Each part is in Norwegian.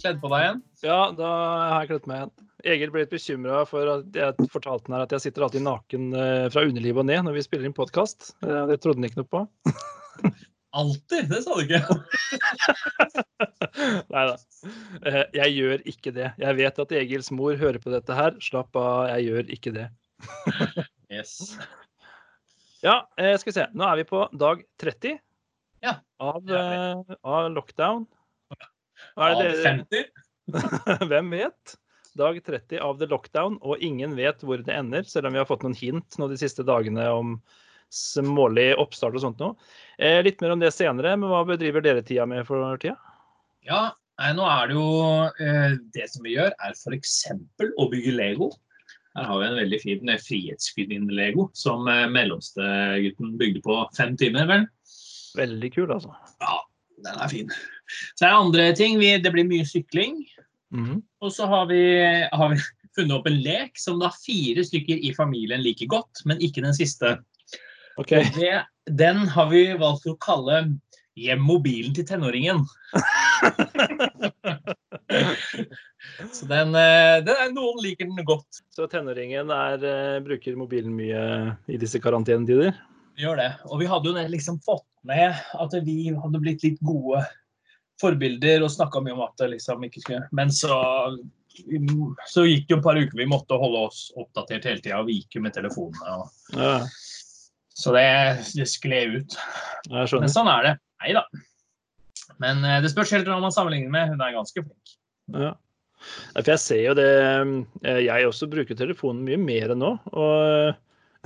Kledd på deg igjen? Ja, da har jeg kledd meg igjen. Egil ble litt bekymra for at jeg fortalte han her at jeg sitter alltid naken eh, fra underlivet og ned når vi spiller inn podkast. Det trodde han ikke noe på. Alltid? Det sa du ikke. Nei da. Eh, Jeg gjør ikke det. Jeg vet at Egils mor hører på dette her. Slapp av, jeg gjør ikke det. Yes. Ja, eh, skal vi se. Nå er vi på dag 30 Ja, av, eh, av lockdown. Av det dere 50? Hvem vet? Dag 30 av the lockdown, og ingen vet hvor det ender, selv om vi har fått noen hint nå de siste dagene om smålig oppstart og sånt noe. Eh, litt mer om det senere, men hva bedriver dere tida med for tida? Ja, nei, nå er det jo eh, Det som vi gjør, er f.eks. å bygge Lego. Her har vi en veldig fin eh, Frihetsgudinne-lego som eh, mellomste bygde på fem timer. vel? Veldig kul, altså. Ja, den er fin. Så er det andre ting. Vi, det blir mye sykling. Mhm. Og så har vi, har vi funnet opp en lek som da fire stykker i familien liker godt, men ikke den siste. Okay. Det, den har vi valgt å kalle 'Gjem mobilen til tenåringen'. Så den, eh, den er, Noen liker den godt. Så tenåringen er, eh, bruker mobilen mye i disse karantenetider? Vi gjør det. Og vi hadde jo liksom fått med at vi hadde blitt litt gode forbilder og snakka mye om at det liksom ikke skulle Men så, så gikk det jo et par uker vi måtte holde oss oppdatert hele tida og vike med telefonene. Og, Ja, så det, det skled ut. Men sånn er det. Nei da. Men eh, det spørs helt hva man sammenligner med. Hun er ganske flink. Ja. For jeg ser jo det eh, Jeg også bruker telefonen mye mer enn nå. Og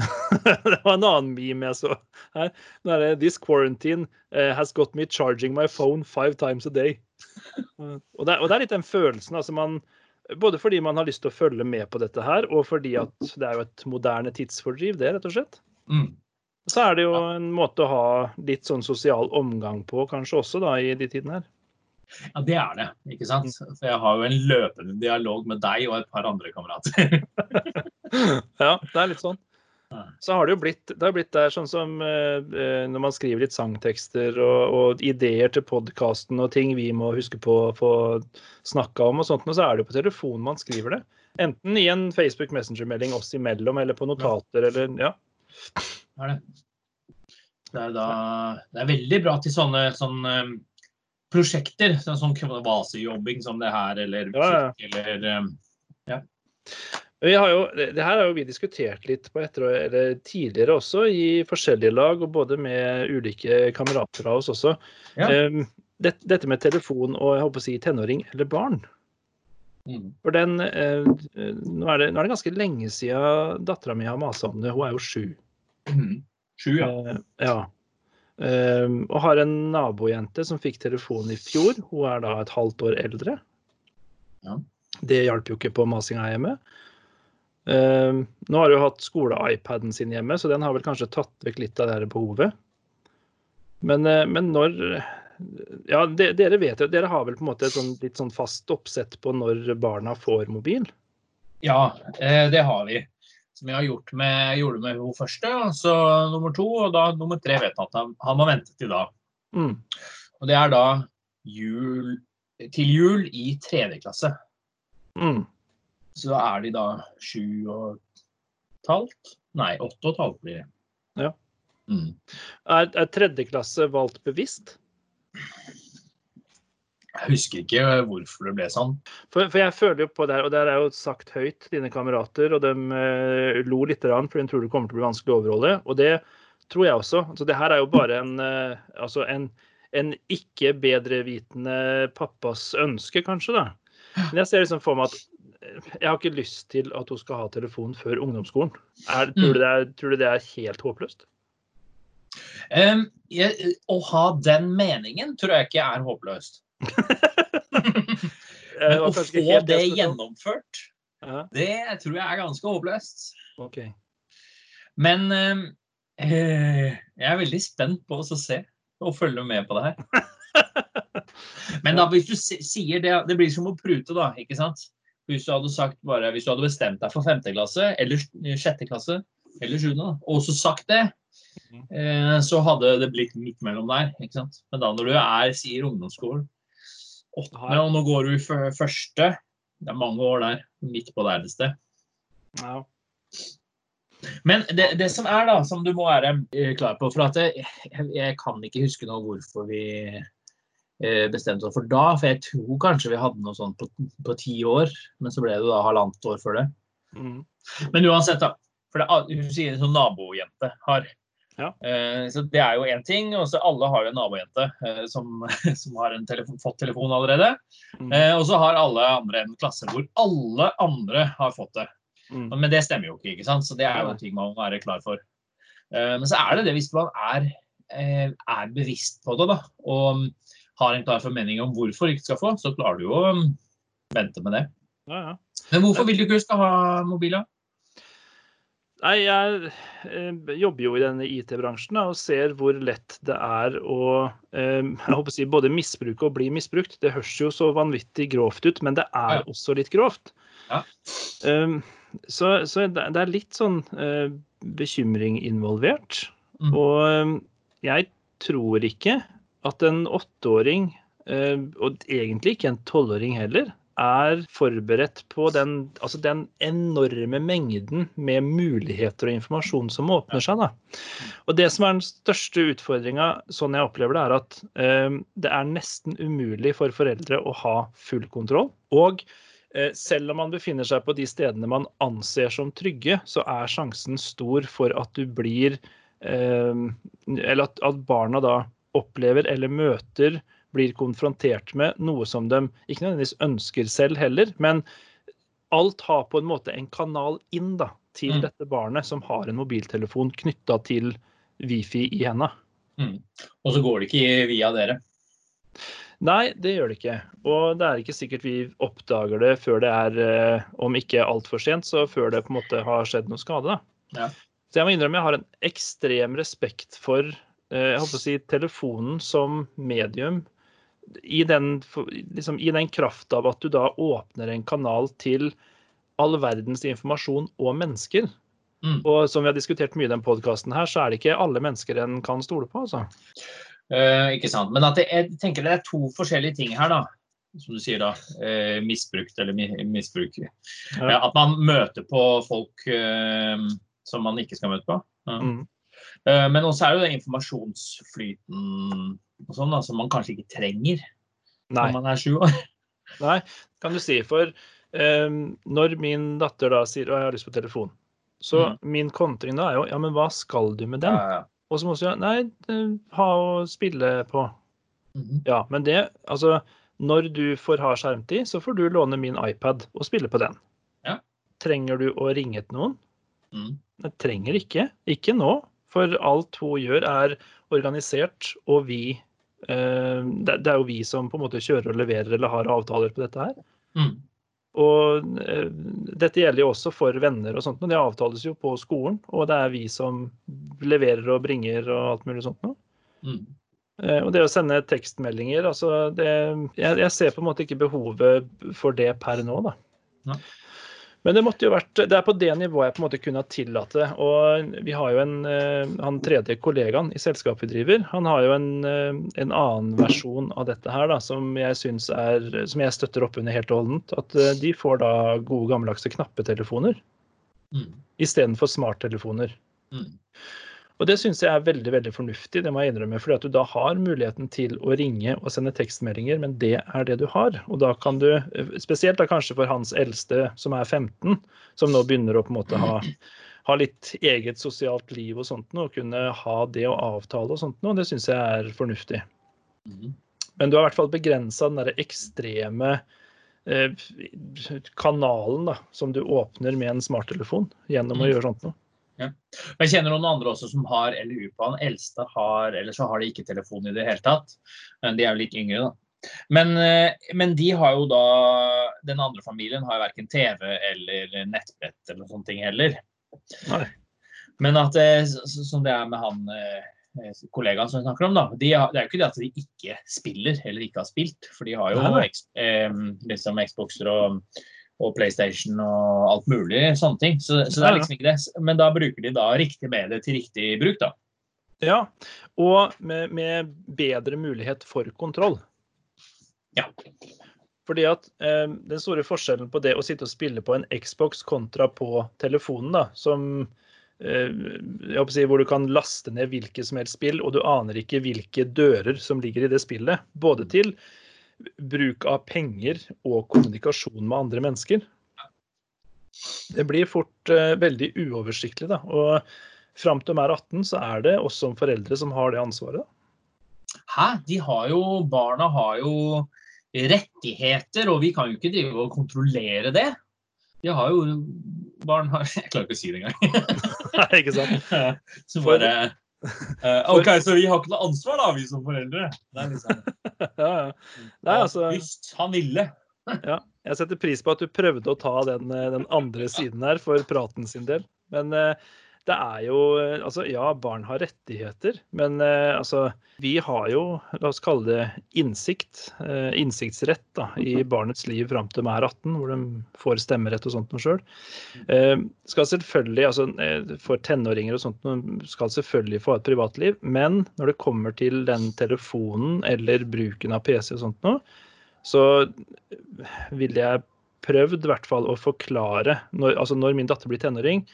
det var en annen meme jeg så her. Nå er det 'This quarantine eh, has got me charging my phone five times a day'. Og det, er- og det er litt den følelsen. altså man både fordi man har lyst til å følge med på dette her, og fordi at det er jo et moderne tidsfordriv, det, rett og slett. Mm. Så er det jo en måte å ha litt sånn sosial omgang på, kanskje også, da, i de tidene her. Ja, det er det. ikke sant? For jeg har jo en løpende dialog med deg og et par andre kamerater. Ja, det er litt sånn. Ja. Så har det jo blitt, det har blitt der sånn som eh, eh, når man skriver litt sangtekster og, og ideer til podkasten og ting vi må huske på å få snakka om og sånt, og så er det jo på telefonen man skriver det. Enten i en Facebook Messenger-melding oss imellom, eller på notater, eller ja. Det er det. Det er, da, det er veldig bra til sånne, sånne um, prosjekter, sånn vasejobbing som det her, eller Ja, ja. eller um, Vi har jo, det her har jo vi diskutert litt på etter, eller tidligere også, i forskjellige lag, og både med ulike kamerater av oss også. Ja. Det, dette med telefon og jeg håper å si tenåring eller barn. mm. For den, eh, nå, er det, nå er det ganske lenge siden dattera mi har masa om det. Hun er jo sju. Mm. Sju, ja. Eh, ja. Em, og har en nabojente som fikk telefon i fjor. Hun er da et halvt år eldre. Ja. Det hjalp jo ikke på masinga hjemme. Em, nå har du hatt skole-iPaden sin hjemme, så den har vel kanskje tatt vekk litt av det her behovet. Men, uh, men når Ja, de, dere vet jo, dere har vel på en måte et sånn, litt sånn fast oppsett på når barna får mobil? Ja, eh, det har vi. Som jeg har gjort med, gjorde med hun første, og så nummer to, og da nummer tre vet jeg at han, han må vente til da. Mm. Og det er da jul, til jul i tredje klasse. Mm. Så da er de da sju og et halvt? Nei, åtte og et halvt blir det. Ja. Mm. Er, er tredjeklasse valgt bevisst? Jeg husker ikke hvorfor det ble sånn. For, for jeg føler jo på det her, og det er jo sagt høyt dine kamerater, og de eh, lo litt, rann, for de tror det kommer til å bli vanskelig å overholde. Og det tror jeg også. Altså, det her er jo bare en, eh, altså en, en ikke bedrevitende pappas ønske, kanskje. da. Men jeg ser liksom for meg at jeg har ikke lyst til at hun skal ha telefon før ungdomsskolen. Er, tror, du det er, tror du det er helt håpløst? Um, jeg, å ha den meningen tror jeg ikke er håpløst. Men å få det gjennomført, Ja, det tror jeg er ganske håpløst. Okay. Men eh, jeg er veldig spent på å se og følge med på det her. Men da, hvis du sier det Det blir som å prute, da. ikke sant? Hvis du hadde sagt bare, hvis du hadde bestemt deg for femte klasse eller sjette klasse eller sjuende, og så sagt det, eh, så hadde det blitt midt mellom der. ikke sant? Men da når du er, sier ungdomsskolen, åttende, og nå går du i første. Det er mange år der, midt på det eldste. Ja. Men det, det som er, da, som du må være eh, klar på For at jeg, jeg kan ikke huske nå hvorfor vi eh, bestemte oss for da. For jeg tror kanskje vi hadde noe sånt på, på ti år, men så ble det da halvannet år før det. Mm. Men uansett, da. For det, hun sier sånn nabojente har. Ja. Eh, så det er jo én ting. Og så alle har jo en nabojente eh, som, som har en telefon, fått telefon allerede. Mm. Eh, og så har alle andre en klasse hvor alle andre har fått det. Mm. Men det stemmer jo ikke, ikke sant? så det er jo en ting man må være klar for. Eh, Men så er det det hvis man er, eh, er bevisst på det da, og har en klar formening om hvorfor du ikke skal få, så klarer du jo å mm, vente med det. Ja, ja. Men hvorfor vil du ikke skal ha mobil? Nei, jeg eh, jobber jo i denne IT-bransjen og ser hvor lett det er å eh, jeg håper å si, både misbruke og bli misbrukt. Det høres jo så vanvittig grovt ut, men det er Ja. også litt grovt. Ja. Um, så så det, er litt sånn eh, bekymring involvert. Mm. Og um, jeg tror ikke at en åtteåring, eh, og egentlig ikke en tolvåring heller, er forberedt på den, altså den enorme mengden med muligheter og informasjon som åpner seg. Da. Og Det som er den største utfordringa, sånn jeg opplever det, er at eh, det er nesten umulig for foreldre å ha full kontroll. Og eh, selv om man befinner seg på de stedene man anser som trygge, så er sjansen stor for at du blir eh, Eller at, at barna da opplever eller møter blir konfrontert med noe som de ikke nødvendigvis ønsker selv heller, men alt har på en måte en kanal inn da, til Mm. dette barnet som har en mobiltelefon knytta til Wifi i henda. Mm. Og så går det ikke via dere. Nei, det gjør det ikke. Og det er ikke sikkert vi oppdager det før det er, eh, om ikke altfor sent, så før det på en måte har skjedd noe skade. Da. Ja. Så jeg må innrømme jeg har en ekstrem respekt for jeg håper å si, telefonen som medium. I den, liksom, I den kraft av at du da åpner en kanal til all verdens informasjon og mennesker. Mm. Og som vi har diskutert mye i den podkasten her, så er det ikke alle mennesker en kan stole på. altså. Eh, ikke sant? Men at det, jeg tenker det er to forskjellige ting her, da. Som du sier, da. Eh, misbrukt eller mi, misbruk. Ja. Ja, at man møter på folk eh, som man ikke skal møte på. Ja. Mm. Eh, men også er jo den informasjonsflyten og sånn, da, som man kanskje ikke trenger Nei. når man er sju år. Nei, kan du si. For um, når min datter da sier at jeg har lyst på telefon, så Mm. min kontring da er jo ja, men hva skal du med den? Ja, ja. Og så må hun si nei, eh, ha å spille på. Mm. Ja, men det Altså, når du får ha skjermtid, så får du låne min iPad og spille på den. Ja. Trenger du å ringe til noen? Mm. Jeg trenger ikke. Ikke nå. For alt hun gjør, er organisert, og vi eh, det, er jo vi som på en måte kjører og leverer eller har avtaler på dette her. Mm. Og eh, dette gjelder jo også for venner og sånt, og det avtales jo på skolen. Og det er vi som leverer og bringer og alt mulig sånt noe. Mm. Eh, Og det å sende tekstmeldinger, altså det, jeg, jeg ser på en måte ikke behovet for det per nå, da. Nei. Men det måtte jo vært, det er på det nivået jeg på en måte kunne ha tillatt det. Og vi har jo en, eh, han tredje kollegaen i selskapet vi driver, han har jo en, eh, en annen versjon av dette her da, som jeg synes er, som jeg støtter opp under helt og holdent. At eh, de får da gode gammeldagse knappetelefoner Mm. istedenfor smarttelefoner. Mm. Og det syns jeg er veldig veldig fornuftig, det må jeg innrømme. fordi at du da har muligheten til å ringe og sende tekstmeldinger, men det er det du har. Og da kan du, spesielt da kanskje for hans eldste som er 15, som nå begynner å på en måte ha, ha litt eget sosialt liv og sånt noe, og kunne ha det å avtale og sånt noe, det syns jeg er fornuftig. Mm. Men du har i hvert fall begrensa den derre ekstreme eh, kanalen da, som du åpner med en smarttelefon gjennom å Mm. gjøre sånt noe. Jeg kjenner noen andre også som har LU på. Han eldste har, eller så har de ikke telefon i det hele tatt. Men de er jo litt yngre, da. Men, eh, men de har jo da Den andre familien har jo verken TV eller nettbrett eller sånne ting heller. Nei. Men at som det er med han eh, kollegaen som vi snakker om, da. De har, det er jo ikke det at de ikke spiller eller ikke har spilt. For de har jo Nei, eh, liksom Xboxer og, og PlayStation og alt mulig sånne ting. Så, så det er liksom ikke det. Men da bruker de da riktig medie til riktig bruk, da. Ja, og med, med bedre mulighet for kontroll. Ja. Fordi at eh, Den store forskjellen på det å sitte og spille på en Xbox kontra på telefonen, da, som eh, si, hvor du kan laste ned hvilket som helst spill, og du aner ikke hvilke dører som ligger i det spillet. Både til bruk av penger og kommunikasjon med andre mennesker. Det blir fort uh, veldig uoversiktlig. da, og Fram til de er 18, så er det oss som foreldre som har det ansvaret. Hæ? De har jo, barna har jo rettigheter, og vi kan jo ikke drive og kontrollere det. De har jo Barn har Jeg klarer ikke å si det engang. Nei, ikke sant? Så eh, OK, så vi har ikke noe ansvar, da, vi som foreldre. Det er liksom Ja, ja. Nei, altså, han ville. ja. Jeg setter pris på at du prøvde å ta den, eh, den andre siden her for praten sin del. Men eh, det er jo eh, Altså, ja, barn har rettigheter, men eh, altså Vi har jo, la oss kalle det innsikt, eh, innsiktsrett da, i barnets liv fram til de er 18, hvor de får stemmerett og sånt noe sjøl. Eh, skal selvfølgelig, altså eh, For tenåringer og sånt skal selvfølgelig få et privatliv, men når det kommer til den telefonen eller bruken av PC og sånt noe, så ville jeg prøvd i hvert fall å forklare når, altså når min datter blir tenåring,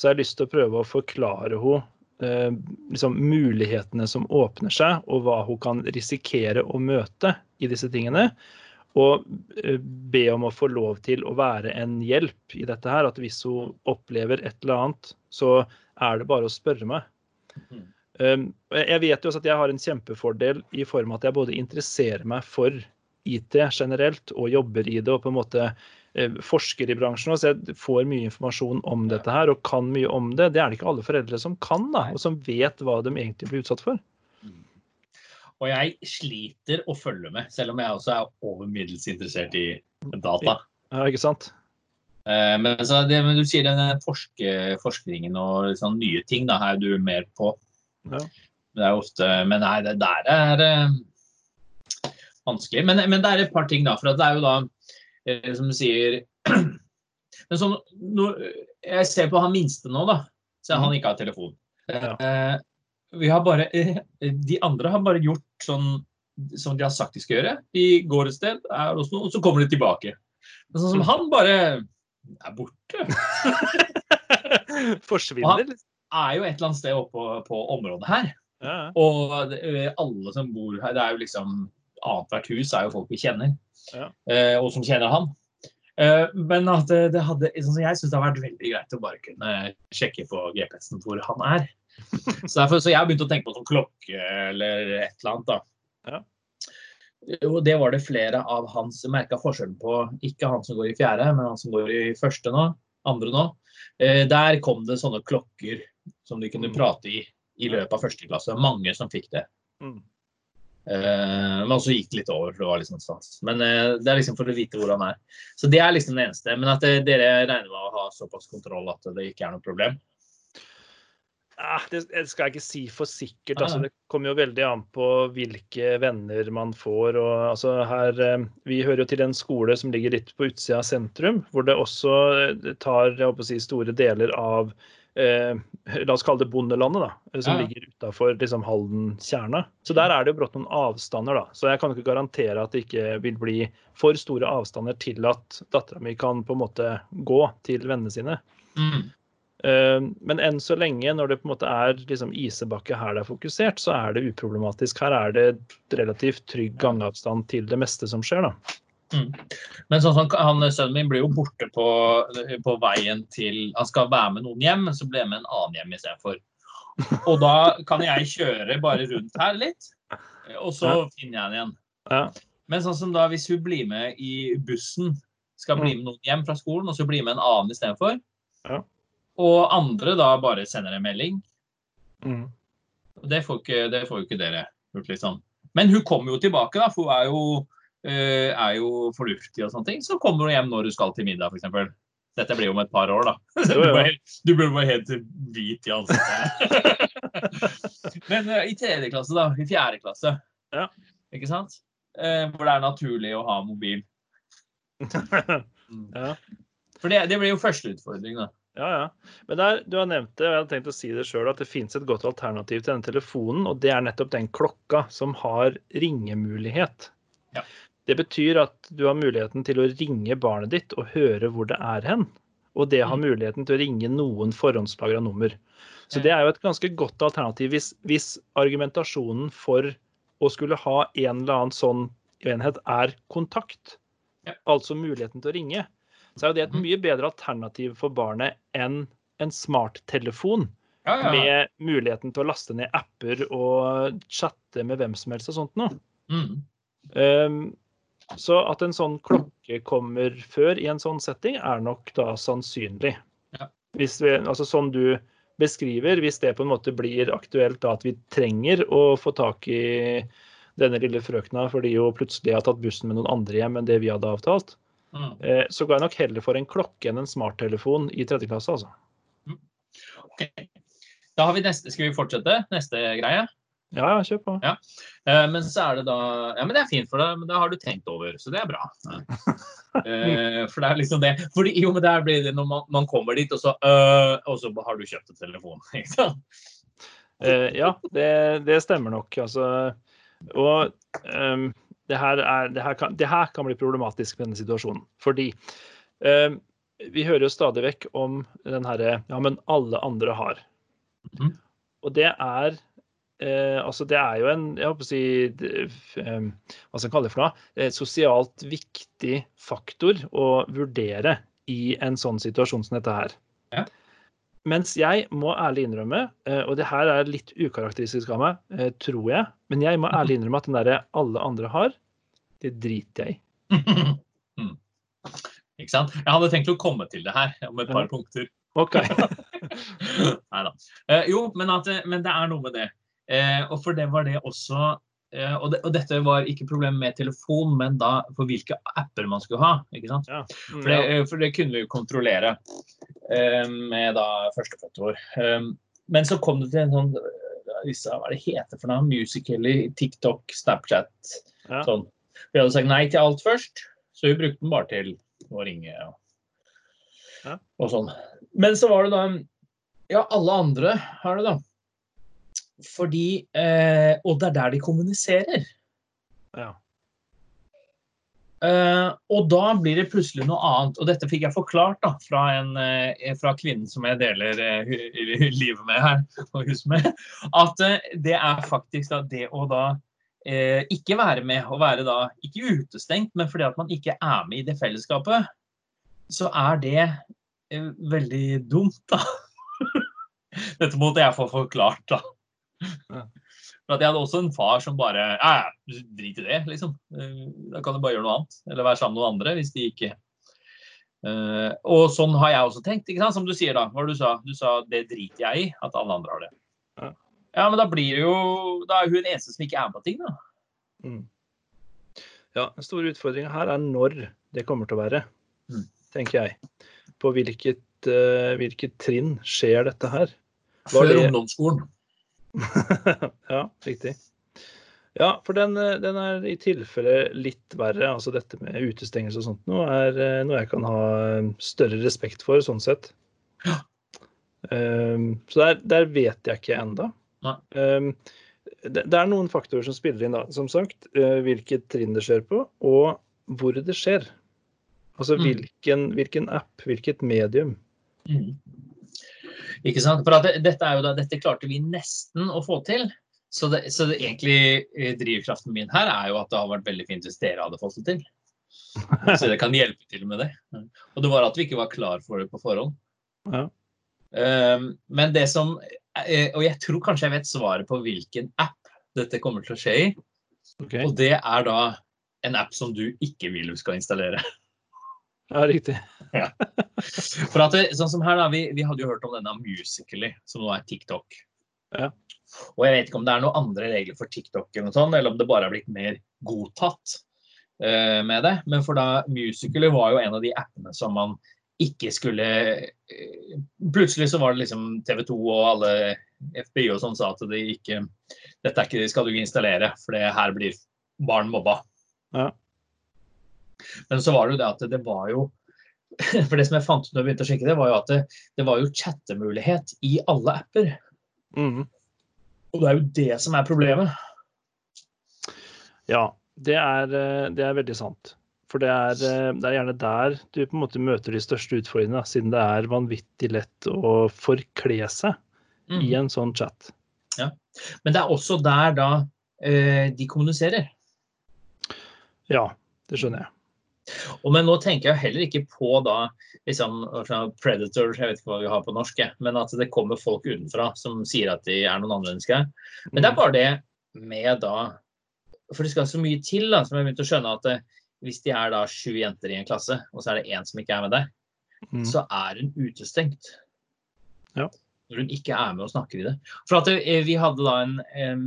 så har jeg lyst til å prøve å forklare henne eh, liksom mulighetene som åpner seg, og hva hun kan risikere å møte i disse tingene. Og eh, be om å få lov til å være en hjelp i dette her. At hvis hun opplever et eller annet, så er det bare å spørre meg. Mhm. Um, jeg vet jo også at jeg har en kjempefordel i form av at jeg både interesserer meg for IT generelt og jobber i det og på en måte eh, forsker i bransjen. Så jeg får mye informasjon om dette her og kan mye om det. Det er det ikke alle foreldre som kan, da, og som vet hva de egentlig blir utsatt for. Og jeg sliter å følge med, selv om jeg også er over middels interessert i data. Ja, ikke sant? Eh, Men, så det, men du sier denne forske, forskningen og sånn nye ting, da er du mer på. Ja. Det er ofte Men nei, det der er eh, vanskelig. Men, men det er et par ting, da. For at det er jo da, som sier Men sånn, når jeg ser på han minste nå, da, så han ikke har telefon. Ja. Eh, vi har bare, eh, de andre har bare gjort sånn som de har sagt de skal gjøre. De går et sted, er hos noen, og så kommer de tilbake. Men sånn som han bare er borte. Forsvinner, han Er jo et eller annet sted oppe på, på området her. Ja. Og eh, alle som bor her, det er jo liksom Annethvert hus er jo folk vi kjenner, Ja. eh, og som kjenner han. Eh, men at det, det hadde, sånn som jeg syns det har vært veldig greit å bare kunne sjekke på GPS-en hvor han er. Så derfor så jeg har begynt å tenke på sånn klokke eller et eller annet. da. Ja. Og det var det flere av hans merka forskjellen på, ikke han som går i fjerde, men han som går i første nå, andre nå. Eh, der kom det sånne klokker som de kunne Mm. prate i i løpet av første klasse. Mange som fikk det. Mm. Eh, men så gikk det litt over, for det var liksom stans. Men uh, det er liksom for å vite hvor han er. Så det er liksom det eneste. Men at eh, dere regner med å ha såpass kontroll at det ikke er noe problem. Ah, det det skal jeg ikke si for sikkert. Ah, Altså, det kommer jo veldig an på hvilke venner man får. Og, altså, her, vi hører jo til en skole som ligger litt på utsida av sentrum, hvor det også tar si, store deler av La oss kalle det bondelandet, da, som Ja, ligger utafor liksom, Halden kjerne. Så der er det jo brått noen avstander, da. Så jeg kan ikke garantere at det ikke vil bli for store avstander til at dattera mi kan på en måte gå til vennene sine. Mm. Eh, Men enn så lenge, når det på en måte er liksom Isebakke her det er fokusert, så er det uproblematisk. Her er det relativt trygg gangavstand til det meste som skjer, da. Mm. Men sånn han, sønnen min blir jo borte på, på veien til Han skal være med noen hjem, så blir jeg med en annen hjem istedenfor. Og da kan jeg kjøre bare rundt her litt, og så finner jeg den igjen. Ja. Men sånn som da hvis hun blir med i bussen, skal bli med noen hjem fra skolen, og så blir med en annen istedenfor, Ja. og andre da bare sender en melding, Mm. det får ikke, det får jo ikke dere gjort, liksom. Men hun kommer jo tilbake, da, for hun er jo, eh, er jo fornuftig og sånne ting. Så kommer du hjem når du skal til middag, f.eks. Dette blir jo om et par år, da. Du blir, du blir bare helt hvit i ansiktet. Men uh, i tredje klasse, da. I fjerde klasse. Ja. Ikke sant? Uh, hvor det er naturlig å ha mobil. ja. For det, det blir jo første utfordring, da. Ja, ja. Men der, du har nevnt det, og jeg hadde tenkt å si det sjøl, at det finnes et godt alternativ til denne telefonen, og det er nettopp den klokka som har ringemulighet. Ja. Det betyr at du har muligheten til å ringe barnet ditt og høre hvor det er hen. Og det har Mm. muligheten til å ringe noen forhåndslagra nummer. Så det er jo et ganske godt alternativ hvis, hvis argumentasjonen for å skulle ha en eller annen sånn enhet er kontakt, Ja. altså muligheten til å ringe, så er jo det et Mhm. mye bedre alternativ for barnet enn en smarttelefon Ja, ja. med muligheten til å laste ned apper og chatte med hvem som helst og sånt noe. Mm. Um, så at en sånn klokke kommer før i en sånn setting, er nok da sannsynlig. Ja. Hvis vi, altså sånn du beskriver, hvis det på en måte blir aktuelt da at vi trenger å få tak i denne lille frøkna fordi hun plutselig har tatt bussen med noen andre hjem enn det vi hadde avtalt, Mm. eh, så går jeg nok heller for en klokke enn en smarttelefon i tredje klasse, altså. Ok. Da har vi neste, Skal vi fortsette? Neste greie? Ja, ja, kjør på. Ja. Eh, men så er det da Ja, men det er fint for deg, men det har du tenkt over, så det er bra. Eh, for det er liksom det fordi, Jo, men der blir det når man, man kommer dit, og så øh, Og så har du kjøpt en telefon. Ikke sant? Eh, ja, det, det stemmer nok. Altså, og um, det, her er, det, her kan, det her kan bli problematisk med denne situasjonen. Fordi um, vi hører jo stadig vekk om den herre Ja, men alle andre har. Mm. Og det er eh, altså det er jo en jeg håper å si, det, um, hva skal jeg kalle det for noe, Et sosialt viktig faktor å vurdere i en sånn situasjon som dette her. Ja. Mens jeg må ærlig innrømme, eh, og det her er litt ukarakteristisk av meg, eh, tror jeg, men jeg må ærlig innrømme at den derre alle andre har, det driter jeg i. mm. Ikke sant? Jeg hadde tenkt å komme til det her om et par punkter. OK. Nei da. Eh, jo, men, at, men det er noe med det. Eh, og for det var det også eh, og, det, og dette var ikke problemet med telefon, men da for hvilke apper man skulle ha. ikke sant? Ja. For det, for det kunne vi jo kontrollere eh, med da førstefødte vår. Men så kom det til en sånn Hva er det heter for noe? Musical.ly, TikTok, Snapchat. Ja. Sånn. Vi hadde sagt nei til alt først, så vi brukte den bare til å ringe. Og, Ja. og sånn. Men så var det da Ja, alle andre har det, da. Fordi eh, Og det er der de kommuniserer. Ja. Eh, og da blir det plutselig noe annet. Og dette fikk jeg forklart da, fra, en, eh, fra kvinnen som jeg deler eh, livet med her, og huset med, at eh, det er faktisk da, det å da eh, ikke være med, og være da ikke utestengt, men fordi at man ikke er med i det fellesskapet, så er det veldig dumt, da. Dette måtte jeg få forklart, da. For at jeg hadde også en far som bare ja, drit i det, liksom. Eh, Da kan du bare gjøre noe annet. Eller være sammen med noen andre hvis de ikke Uh, Og sånn har jeg også tenkt, ikke sant? som du sier da. Hva du sa? Du sa det driter jeg i, at alle andre har det. Ja. Ja, men da blir det jo Da er hun eneste som ikke er med på ting, da. Mm. Ja, den store utfordringa her er når det kommer til å være, Mm. tenker jeg. På hvilket, uh, hvilket trinn skjer dette her? Var Før det- ungdomsskolen. ja, riktig. Ja, for den, eh, den er i tilfelle litt verre. Altså dette med utestengelse og sånt noe er eh, noe jeg kan ha eh, større respekt for, sånn sett. Um, så der, der vet jeg ikke ennå. Um, det, det er noen faktorer som spiller inn, da. Som sagt, uh, hvilket trinn det skjer på, og hvor det skjer. Altså Mm. hvilken, hvilken app, hvilket medium. Mm. Ikke sant? For at det, dette, er jo da, dette klarte vi nesten å få til. Så, det, så det egentlig eh, drivkraften min her er jo at det har vært veldig fint hvis dere hadde fått det til. Så det kan hjelpe til med det. Og det var at vi ikke var klar for det på forhånd. Ja. Um, men det som eh, Og jeg tror kanskje jeg vet svaret på hvilken app dette kommer til å skje i. Okay. Og det er da en app som du ikke vil du skal installere. Ja, riktig. For at det, sånn som her da, vi, vi hadde jo hørt om denne Musical.ly, som nå er TikTok. Ja. Og jeg vet ikke om det er noen andre regler for TikTok, eller, sånt, eller om det bare har blitt mer godtatt uh, med det. Men for da Musical.ly var jo en av de appene som man ikke skulle eh, Plutselig så var det liksom TV 2 og alle FBI og sånn sa at det ikke Dette er ikke, skal du ikke installere, for det her blir barn mobba. Ja. Men så var det jo det at det var jo For det som jeg fant ut når jeg begynte å sjekke det, var jo at det, det var jo chattemulighet i alle apper. Mm. Og det er jo det som er problemet. Ja, det er, eh, det er veldig sant. For det er, eh, det er, gjerne der du på en måte møter de største utfordringene, siden det er vanvittig lett å forkle seg mm. i en sånn chat. Ja, Men det er også der da eh, de kommuniserer. Ja, det skjønner jeg. Og men nå tenker jeg heller ikke på da liksom, predator, jeg vet ikke hva vi har på norsk, men at det kommer folk utenfra som sier at de er noen andre mennesker. Men det er bare det med da For det skal så mye til, da, som jeg begynte å skjønne at eh, hvis de er da sju jenter i en klasse, og så er det én som ikke er med der, mm. så er hun utestengt. Ja. Når hun ikke er med og snakker i det. For at eh, vi hadde da en, en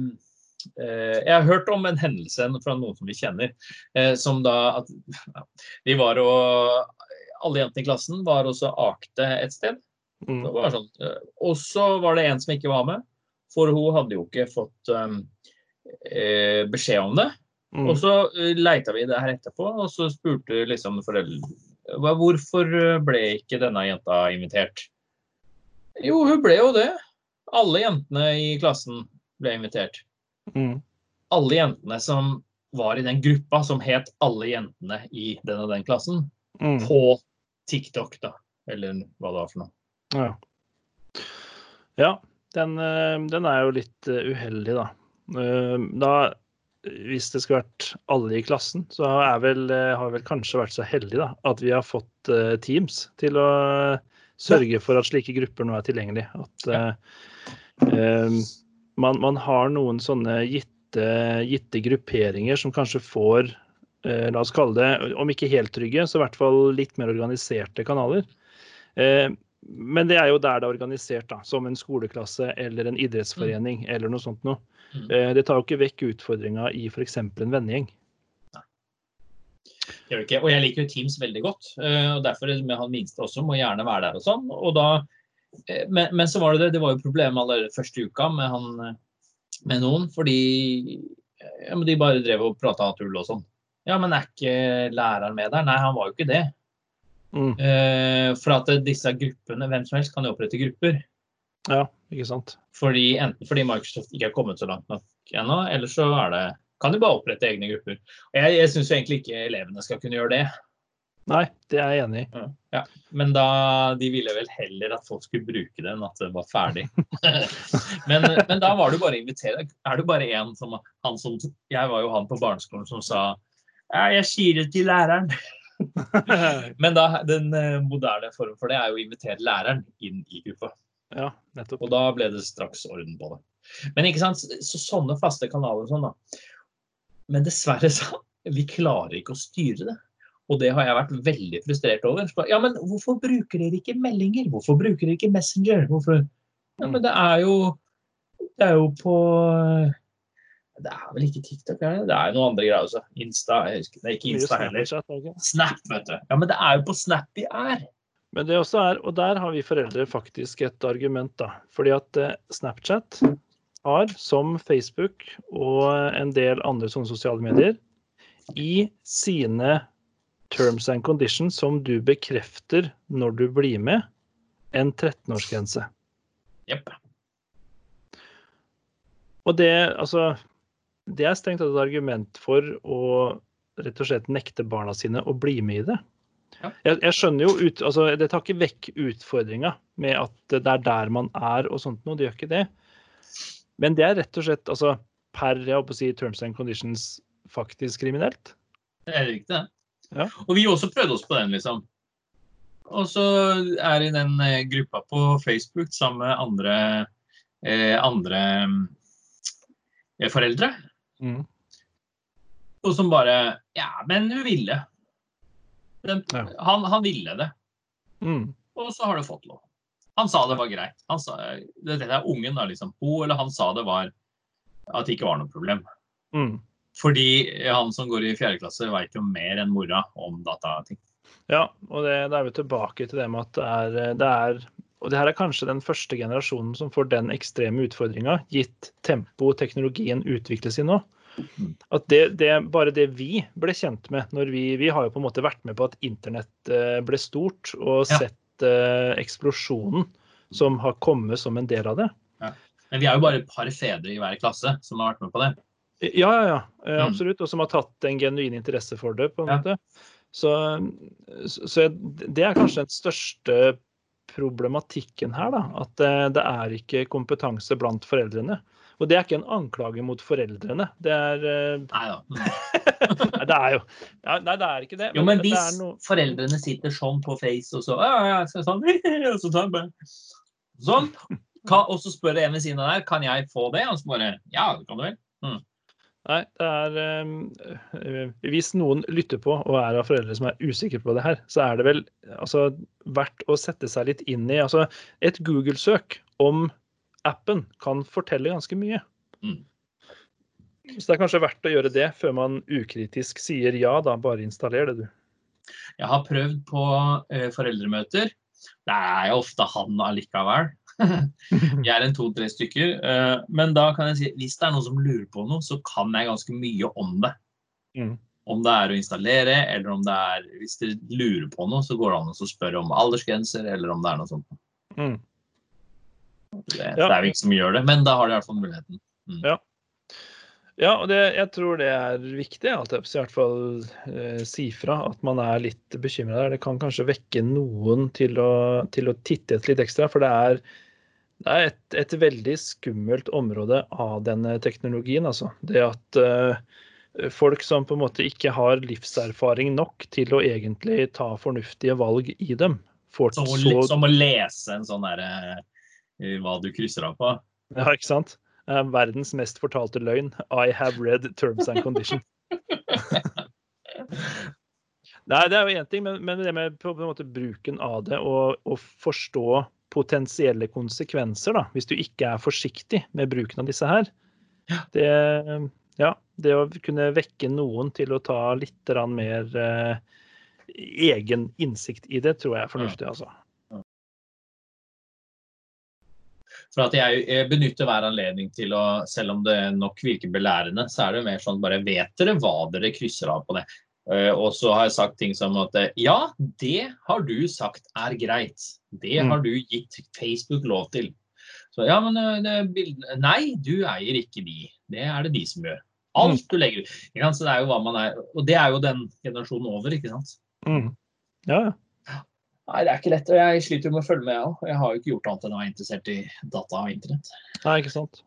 jeg har hørt om en hendelse fra noen som vi kjenner, eh, som da at de var og Alle jentene i klassen var også akte et sted. Mm. Sånn, eh, og så var det en som ikke var med, for hun hadde jo ikke fått um, beskjed om det. Mm. Og så leita vi det her etterpå, og så spurte liksom foreldrene hvorfor ble ikke denne jenta invitert. Jo, hun ble jo det. Alle jentene i klassen ble invitert. Mm. Alle jentene som var i den gruppa som het Alle jentene i den og den klassen, mm. på TikTok, da. Eller hva det var for noe. Ja. ja den, eh, den, er jo litt eh, uheldig, da. Eh, da hvis det skulle vært alle i klassen, så har, vel, har vel kanskje vært så heldige da, at vi har fått Teams til å sørge for at slike grupper nå er tilgjengelig. At uh, um, man, man, har noen sånne gitte, gitte, grupperinger som kanskje får eh, La oss kalle det, om ikke helt trygge, så i hvert fall litt mer organiserte kanaler. Eh, men det er jo der det er organisert, da, som en skoleklasse eller en idrettsforening mm. eller noe sånt noe. Mm. Eh, det tar jo ikke vekk utfordringa i f.eks. en vennegjeng. Og jeg liker jo Teams veldig godt. Eh, og Derfor med han minste også må gjerne være der og sånn. Og da men, men, så var det det, det var jo problemet allerede første uka med, han, eh, med noen, fordi ja, de bare drev og prata tull og sånn. Ja, men er ikke læreren med der? Nei, han var jo ikke det. Mm. Eh, for at disse gruppene, hvem som helst kan jo opprette grupper. Ja, ikke sant. Fordi Enten fordi Microsoft ikke er kommet så langt nok ennå, eller så er det, kan de bare opprette egne grupper. Og Jeg, jeg syns egentlig ikke elevene skal kunne gjøre det. Nei, det er jeg enig i. Ja, ja. Men da, de ville vel heller at folk skulle bruke det enn at det var ferdig. men, men, da var du bare invitert. Er du bare en som han som Jeg var jo han på barneskolen som sa jeg sier det til læreren. men da, den eh, moderne formen for det er jo å invitere læreren inn i gruppa. Ja, nettopp. Og da ble det straks orden på det. Men ikke sant, så, sånne faste kanaler og sånn, da. Men dessverre så vi klarer ikke å styre det. Og det har jeg vært veldig frustrert over. Ja, men hvorfor bruker dere ikke meldinger? Hvorfor bruker dere ikke Messenger? Hvorfor? Ja, men det er jo Det er jo på Det er vel ikke TikTok, er det? Det er noen andre greier også. Insta. Jeg husker, det er ikke Insta heller. Snap, vet du. Ja, men det er jo på Snap vi er. Men det også er, og der har vi foreldre faktisk et argument, da. Fordi at eh, Snapchat har, som Facebook og en del andre sånne sosiale medier, i sine terms and conditions som du bekrefter når du blir med, en 13-årsgrense. Jepp. Og det, altså Det er strengt tatt et argument for å rett og slett nekte barna sine å bli med i det. Ja. Jeg, jeg, skjønner jo ut, altså Det tar ikke vekk utfordringa med at det er der man er og sånt noe. Det gjør ikke det. Men det er rett og slett altså per jeg håper å si, terms and conditions faktisk kriminelt. Det er riktig, det. Ja. Og vi også prøvde oss på den, liksom. Og så er i den eh, gruppa på Facebook sammen med andre, eh, andre eh, foreldre. Mm. Og som bare Ja, men hun ville. Den, ja. han, han, ville det. Mm. Og så har du fått lov. Han sa det var greit. Han sa, dette er ungen, da, liksom. Hun eller han sa det var at det ikke var noe problem. Mm. Fordi han som går i fjerde klasse, veit jo mer enn mora om datating. Ja, og det, da er vi tilbake til det med at det er, det er og det her er kanskje den første generasjonen som får den ekstreme utfordringa, gitt tempo teknologien utvikles i nå. At det, det, bare det vi ble kjent med når vi, vi har jo på en måte vært med på at internett eh, ble stort, og ja. sett uh, eksplosjonen som har kommet som en del av det. Ja. Men vi er jo bare et par fedre i hver klasse som har vært med på det. Ja, ja, ja. eh, Mm. Absolutt. Og som har tatt en genuin interesse for det, på en Ja. måte. Så, så det er kanskje den største problematikken her, da. At det, det er ikke kompetanse blant foreldrene. Og det er ikke en anklage mot foreldrene. Det er eh, Nei da. Nei, det er jo Nei, det er ikke det. Jo, men det hvis noe foreldrene sitter sånn på Face og så ja, ja, så sånn, og så tar bare Sånn. Og så spør en ved siden av der kan jeg få det, og så bare Ja, det kan du vel. Nei, det er eh, Hvis noen lytter på og er av foreldre som er usikre på det her, så er det vel altså, verdt å sette seg litt inn i altså, Et Google-søk om appen kan fortelle ganske mye. Mm. Så det er kanskje verdt å gjøre det før man ukritisk sier ja, da. Bare installer det, du. Jeg har prøvd på eh, foreldremøter. Det er jo ofte han allikevel. Jeg er en to-tre stykker. eh, men da kan jeg si hvis det er noen som lurer på noe, så kan jeg ganske mye om det. Mm. Om det er å installere, eller om det er Hvis dere lurer på noe, så går det an å spørre om aldersgrenser, eller om det er noe sånt. Mm. Det, Ja. det er vi ikke som gjør det, men da har de i hvert fall muligheten. Ja, og det, jeg tror det er viktig at jeg i hvert fall eh, si fra at man er litt bekymra der. Det kan kanskje vekke noen til å, til å titte etter litt ekstra, for det er, det er et, et veldig skummelt område av denne teknologien. Altså. Det at uh, folk som på en måte ikke har livserfaring nok til å egentlig ta fornuftige valg i dem, får Som så som å lese en sånn derre uh, Hva du krysser av på. Ja, ikke sant? Uh, verdens mest fortalte løgn. I have read terms and conditions. Nei, det er jo én ting, men, men det med på en måte bruken av det og, og forstå potensielle konsekvenser, da, hvis du ikke er forsiktig med bruken av disse her, det, ja, det å kunne vekke noen til å ta litt mer eh, egen innsikt i det, tror jeg er fornuftig, altså. For at jeg, benytter hver anledning til å, selv om det nok virker belærende, så er det mer sånn bare vet dere hva dere krysser av på det? Eh, og så har jeg sagt ting som at eh, ja, det har du sagt er greit. Det Mm. har du gitt Facebook lov til. Så ja, men eh, det bildene Nei, du eier ikke de. Det er det de som gjør. Alt du legger ut. Så det er jo hva man er. Og det er jo den generasjonen over, ikke sant. Mm. Ja, ja. Nei, det er ikke lett. Og jeg sliter jo med å følge med, jeg òg. Jeg har jo ikke gjort annet enn å være interessert i data og internett. Nei, ikke sant.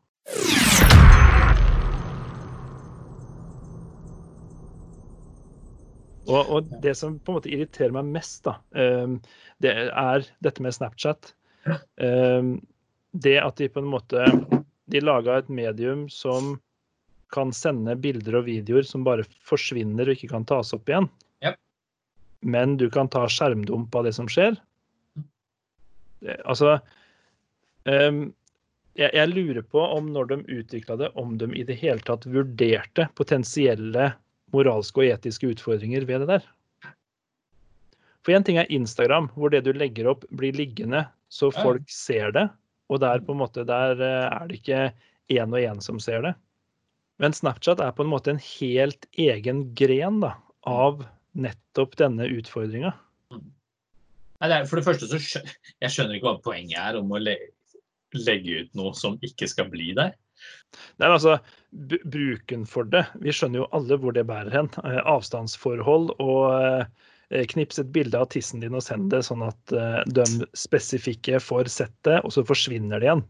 Og, og det som på en måte irriterer meg mest, da, ehm, det er dette med Snapchat. Ehm, det at de på en måte De laga et medium som kan sende bilder og videoer som bare forsvinner og ikke kan tas opp igjen. Yep. Men du kan ta skjermdump av det som skjer. Altså um, jeg, jeg lurer på om når de utvikla det, om de i det hele tatt vurderte potensielle moralske og etiske utfordringer ved det der. For én ting er Instagram, hvor det du legger opp, blir liggende så folk ser det. Og der på en måte, der eh, er det ikke én og én som ser det. Men Snapchat er på en måte en helt egen gren da, av nettopp denne utfordringa. For det første så skjønner jeg skjønner ikke hva poenget er om å legge ut noe som ikke skal bli der. Nei, men altså, Bruken for det Vi skjønner jo alle hvor det bærer hen. Eh, avstandsforhold og eh, knips et bilde av tissen din og send det, sånn at eh, de spesifikke får sett det, og så forsvinner det igjen.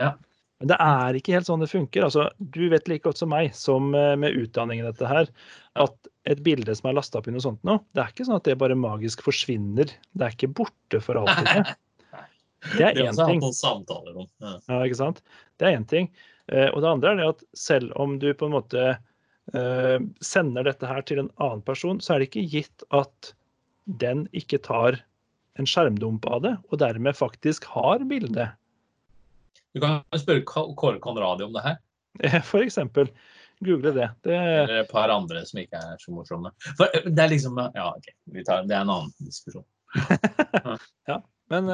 Ja. Men det er ikke helt sånn det funker. Altså, du vet like godt som meg, som med utdanning i dette her, at et bilde som er lasta opp i noe sånt nå, det er ikke sånn at det bare magisk forsvinner. Det er ikke borte for alltid. Det, er én ting. Ja, ikke sant? Det er én ting. Eh, og det andre er det at selv om du på en måte eh, sender dette her til en annen person, så er det ikke gitt at den ikke tar en skjermdump av det, og dermed faktisk har bildet. Du kan spørre Kåre Conradi om det her. Eh, For eksempel. Google det. det Eller et par andre som ikke er så morsomme. For det er liksom Ja, OK. Vi tar, det er en annen diskusjon. ja, Men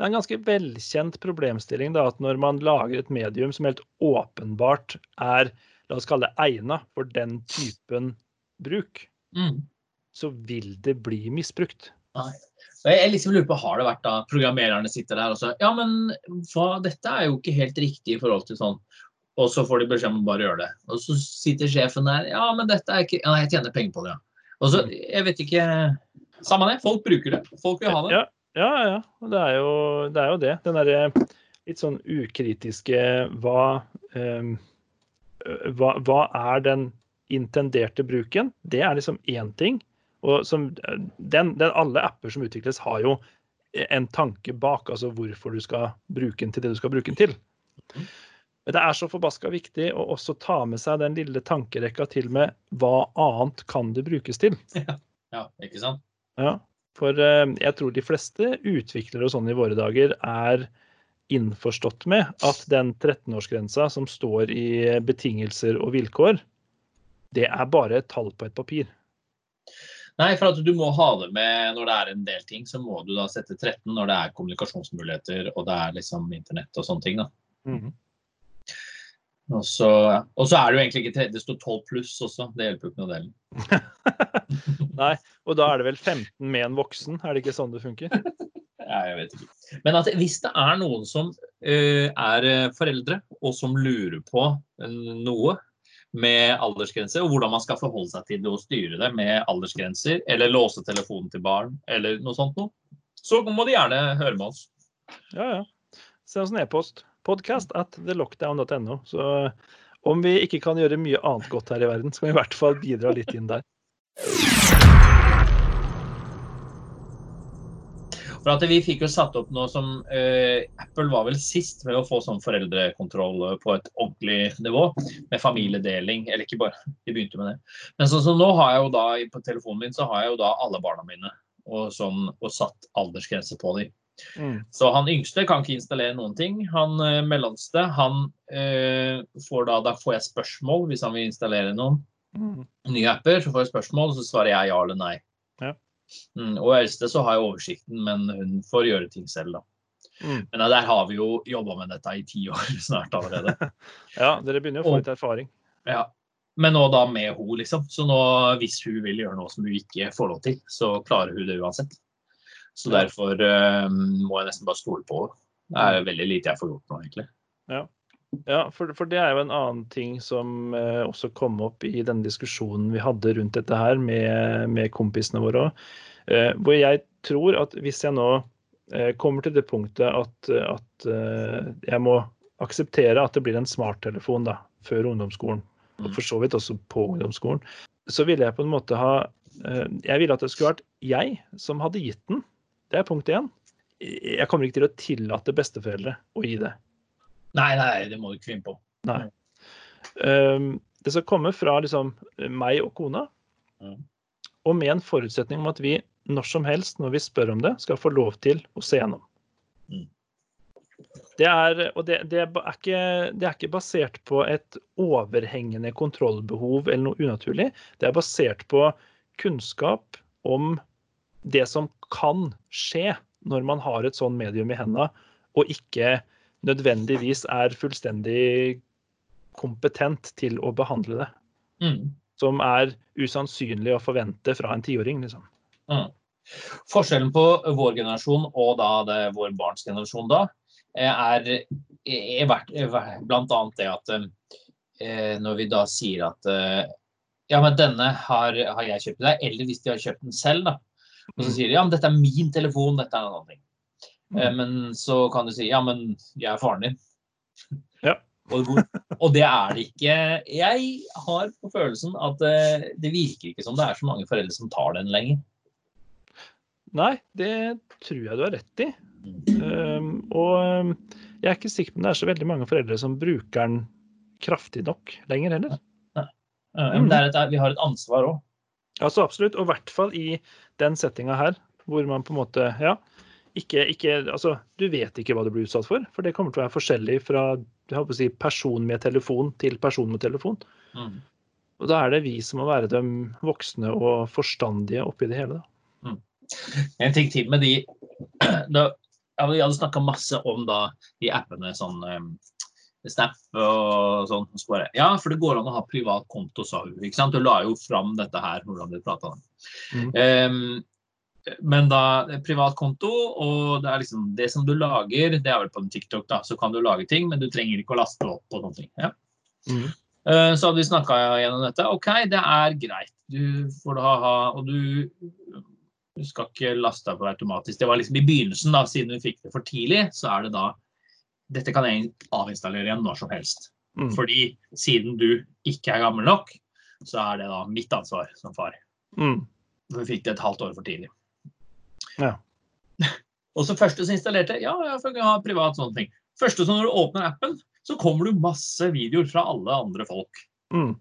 det er en ganske velkjent problemstilling da, at når man lager et medium som helt åpenbart er la oss kalle det egna for den typen bruk, Mm. så vil det bli misbrukt. Nei. Jeg, liksom lurer på, Har det vært da programmererne sitter der og så Ja, men hva, dette er jo ikke helt riktig i forhold til sånn. Og så får de beskjed om å bare gjøre det. Og så sitter sjefen der. Ja, men dette er ikke Ja, jeg tjener penger på det, ja. Og så, jeg vet ikke Samme det. Folk bruker det. Folk vil ha det. Ja, ja. ja. Det, er jo, det er jo det. Den derre litt sånn ukritiske hva, um, hva Hva er den intenderte bruken? Det er liksom én ting. Og som, den, den, alle apper som utvikles, har jo en tanke bak, altså hvorfor du skal bruke den til det du skal bruke den til. Men det er så forbaska viktig å også ta med seg den lille tankerekka til med hva annet kan det brukes til. Ja, ja ikke sant? Ja, for uh, jeg tror de fleste utviklere og sånn i våre dager er innforstått med at den 13-årsgrensa som står i betingelser og vilkår, det er bare et tall på et papir. Nei, for at du må ha det med når det er en del ting, så må du da sette 13 når det er kommunikasjonsmuligheter og det er liksom internett og sånne ting. da. Mm -hmm. Og så, og så, er det jo egentlig ikke 13, det står 12 pluss også. Det hjelper jo ikke noe delen. Nei, og da er det vel 15 med en voksen, er det ikke sånn det funker? ja, jeg vet ikke. Men at hvis det er noen som uh, er foreldre, og som lurer på noe, med aldersgrenser, og hvordan man skal forholde seg til det og styre det med aldersgrenser, eller låse telefonen til barn, eller noe sånt noe, så må de gjerne høre med oss. Ja, ja. Send oss en e-post. Podcast at thelockdown.no. Så om vi ikke kan gjøre mye annet godt her i verden, så kan vi i hvert fall bidra litt inn der. For at Vi fikk jo satt opp noe som eh, Apple var vel sist med å få sånn foreldrekontroll på et ordentlig nivå. Med familiedeling. Eller ikke bare, de begynte med det. Men så, så nå har jeg jo da på telefonen min så har jeg jo da alle barna mine og, sånn, og satt aldersgrense på dem. Mm. Så han yngste kan ikke installere noen ting. Han eh, mellomste, han eh, får da Da får jeg spørsmål hvis han vil installere noen mm. nye apper. Så får jeg spørsmål, så svarer jeg ja eller nei. Ja. Mm, og eldste så har jeg oversikten, men hun får gjøre ting selv, da. Mm. Men der har vi jo jobba med dette i ti år snart allerede. ja, dere begynner å få litt erfaring. Ja. Men nå da med hun, liksom. Så nå hvis hun vil gjøre noe som hun ikke får lov til, så klarer hun det uansett. Så derfor uh, må jeg nesten bare stole på henne. Det er veldig lite jeg får gjort nå, egentlig. Ja. Ja, for, for, det er jo en annen ting som eh, også kom opp i den diskusjonen vi hadde rundt dette her med, med kompisene våre òg. Eh, hvor jeg tror at hvis jeg nå eh, kommer til det punktet at, at eh, jeg må akseptere at det blir en smarttelefon da, før ungdomsskolen, og mm. for så vidt også på ungdomsskolen, så ville jeg på en måte ha eh, Jeg ville at det skulle vært jeg som hadde gitt den. Det er punkt én. Jeg kommer ikke til å tillate besteforeldre å gi det. Nei, nei, det må du ikke finne på. Nei. Um, det skal komme fra liksom, meg og kona, mm. og med en forutsetning om at vi når som helst når vi spør om det, skal få lov til å se gjennom. Mm. Det er, og det, det, er ikke, det, er ikke, basert på et overhengende kontrollbehov eller noe unaturlig. Det er basert på kunnskap om det som kan skje når man har et sånn medium i hendene, og ikke nødvendigvis er fullstendig kompetent til å behandle det. Mm. Som er usannsynlig å forvente fra en tiåring. Liksom. Mm. Forskjellen på vår generasjon og da det, vår barns generasjon da, er, er bl.a. det at eh, når vi da sier at eh, ja, men denne har, har jeg kjøpt til deg, eller hvis de har kjøpt den selv, da. Og så mm. sier de ja, men dette er min telefon, dette er en annen ting. Eh, mm. Men så kan du si ja, men jeg er faren din. Ja. Og, og, det er det ikke. Jeg har på følelsen at det, det virker ikke som det er så mange foreldre som tar den lenger. Nei, det tror jeg du har rett i. Um, og ehm, jeg er ikke sikker på om det er så veldig mange foreldre som bruker den kraftig nok lenger heller. Nei. Ja, men et, vi har et ansvar òg. Altså absolutt, og i hvert fall i den settinga her, hvor man på en måte Ja, ikke, ikke, altså, du vet ikke hva du blir utsatt for, for det kommer til å være forskjellig fra si, person med telefon til person med telefon. Mm. Og da er det vi som må være de voksne og forstandige oppi det hele. Mm. En ting til med de da, Jeg hadde snakka masse om da, de appene sånn um, Snap og sånn. ja, for det går an å ha privat konto, sa hun. ikke sant? Du la jo fram dette her, hvordan vi prata om mm. um, men da privat konto, og det er liksom det som du lager, det er vel på en TikTok, da, så kan du lage ting, men du trenger ikke å laste opp på noen ting. Ja. Mm. Eh, Så hadde vi snakka gjennom dette. OK, det er greit. Du får da ha Og du, du skal ikke laste deg på automatisk. Det var liksom i begynnelsen, da, siden vi fikk det for tidlig, så er det da Dette kan jeg avinstallere igjen når som helst. Mm. Fordi siden du ikke er gammel nok, så er det da mitt ansvar som far. Mm. For vi fikk det et halvt år for tidlig. Ja. Og så første som installerte, ja, jeg får ha privat sånne ting. Første som når du åpner appen, så kommer det masse videoer fra alle andre folk. Mm.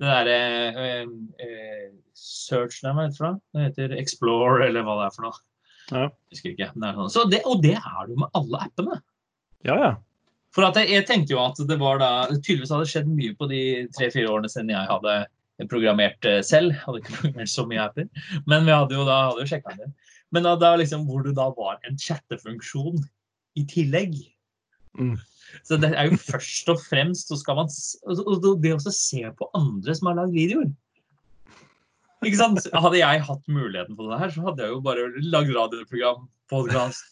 Det derre eh, eh, Search hva heter det? Heter Explore, eller hva det er for noe. Ja. Jeg husker ikke. Det er sånn. Så det, og det er det jo med alle appene. Ja, ja. For at jeg, jeg tenkte jo at det var da Tydeligvis hadde skjedd mye på de tre-fire årene siden jeg hadde programmert eh, selv. Hadde ikke programmert så mye apper. Men vi hadde jo da hadde jo sjekka det. Men da, da liksom, hvor det da var en chattefunksjon i tillegg. Mm. Så det er jo først og fremst så skal man Det å se på andre som har lagd videoer. Ikke sant? Hadde jeg hatt muligheten på det her, så hadde jeg jo bare lagd radioprogram, podkast.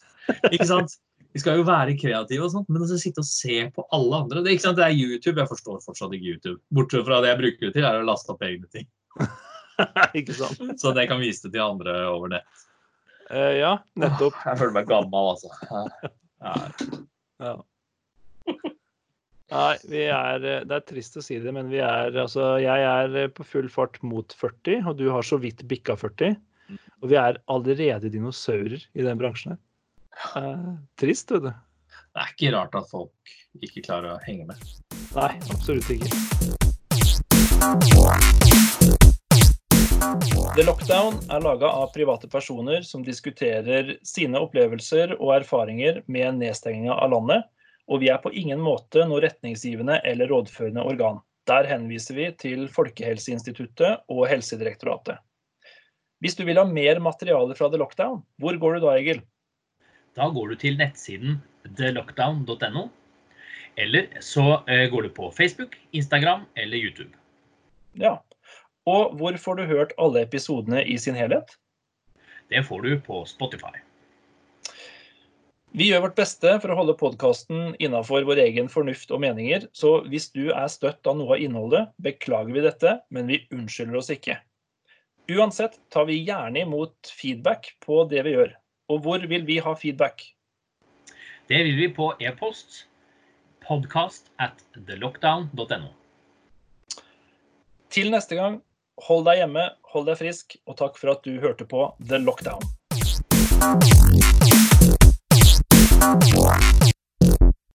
Ikke sant? Vi skal jo være kreative og sånt, men å sitte og se på alle andre Det, det er YouTube. Jeg forstår fortsatt ikke YouTube. Bortsett fra det jeg bruker det til, er å laste opp egne ting. Ikke sant? Så det kan vise det til andre over nett. Uh, ja, nettopp. Jeg føler meg gammel, altså. Ja. Ja. Nei, vi er eh, Det er trist å si det, men vi er altså Jeg er eh, på full fart mot 40, og du har så vidt bikka 40. Og vi er allerede dinosaurer i den bransjen her. Eh, trist, vet du. Det er ikke rart at folk ikke klarer å henge med. Nei, absolutt ikke. The Lockdown er laga av private personer som diskuterer sine opplevelser og erfaringer med nedstenginga av landet, og vi er på ingen måte noe retningsgivende eller rådførende organ. Der henviser vi til Folkehelseinstituttet og Helsedirektoratet. Hvis du vil ha mer materiale fra The Lockdown, hvor går du da, Egil? Da går du til nettsiden thelockdown.no. Eller så eh, går du på Facebook, Instagram eller YouTube. Ja. Og hvor får du hørt alle episodene i sin helhet? Det får du på Spotify. Vi gjør vårt beste for å holde podkasten innafor vår egen fornuft og meninger, så hvis du er støtt av noe av innholdet, beklager vi dette, men vi unnskylder oss ikke. Uansett tar vi gjerne imot feedback på det vi gjør. Og hvor vil vi ha feedback? Det vil vi på e-post podcast at thelockdown.no. Til neste gang, hold deg hjemme, hold deg frisk, og takk for at du hørte på The Lockdown.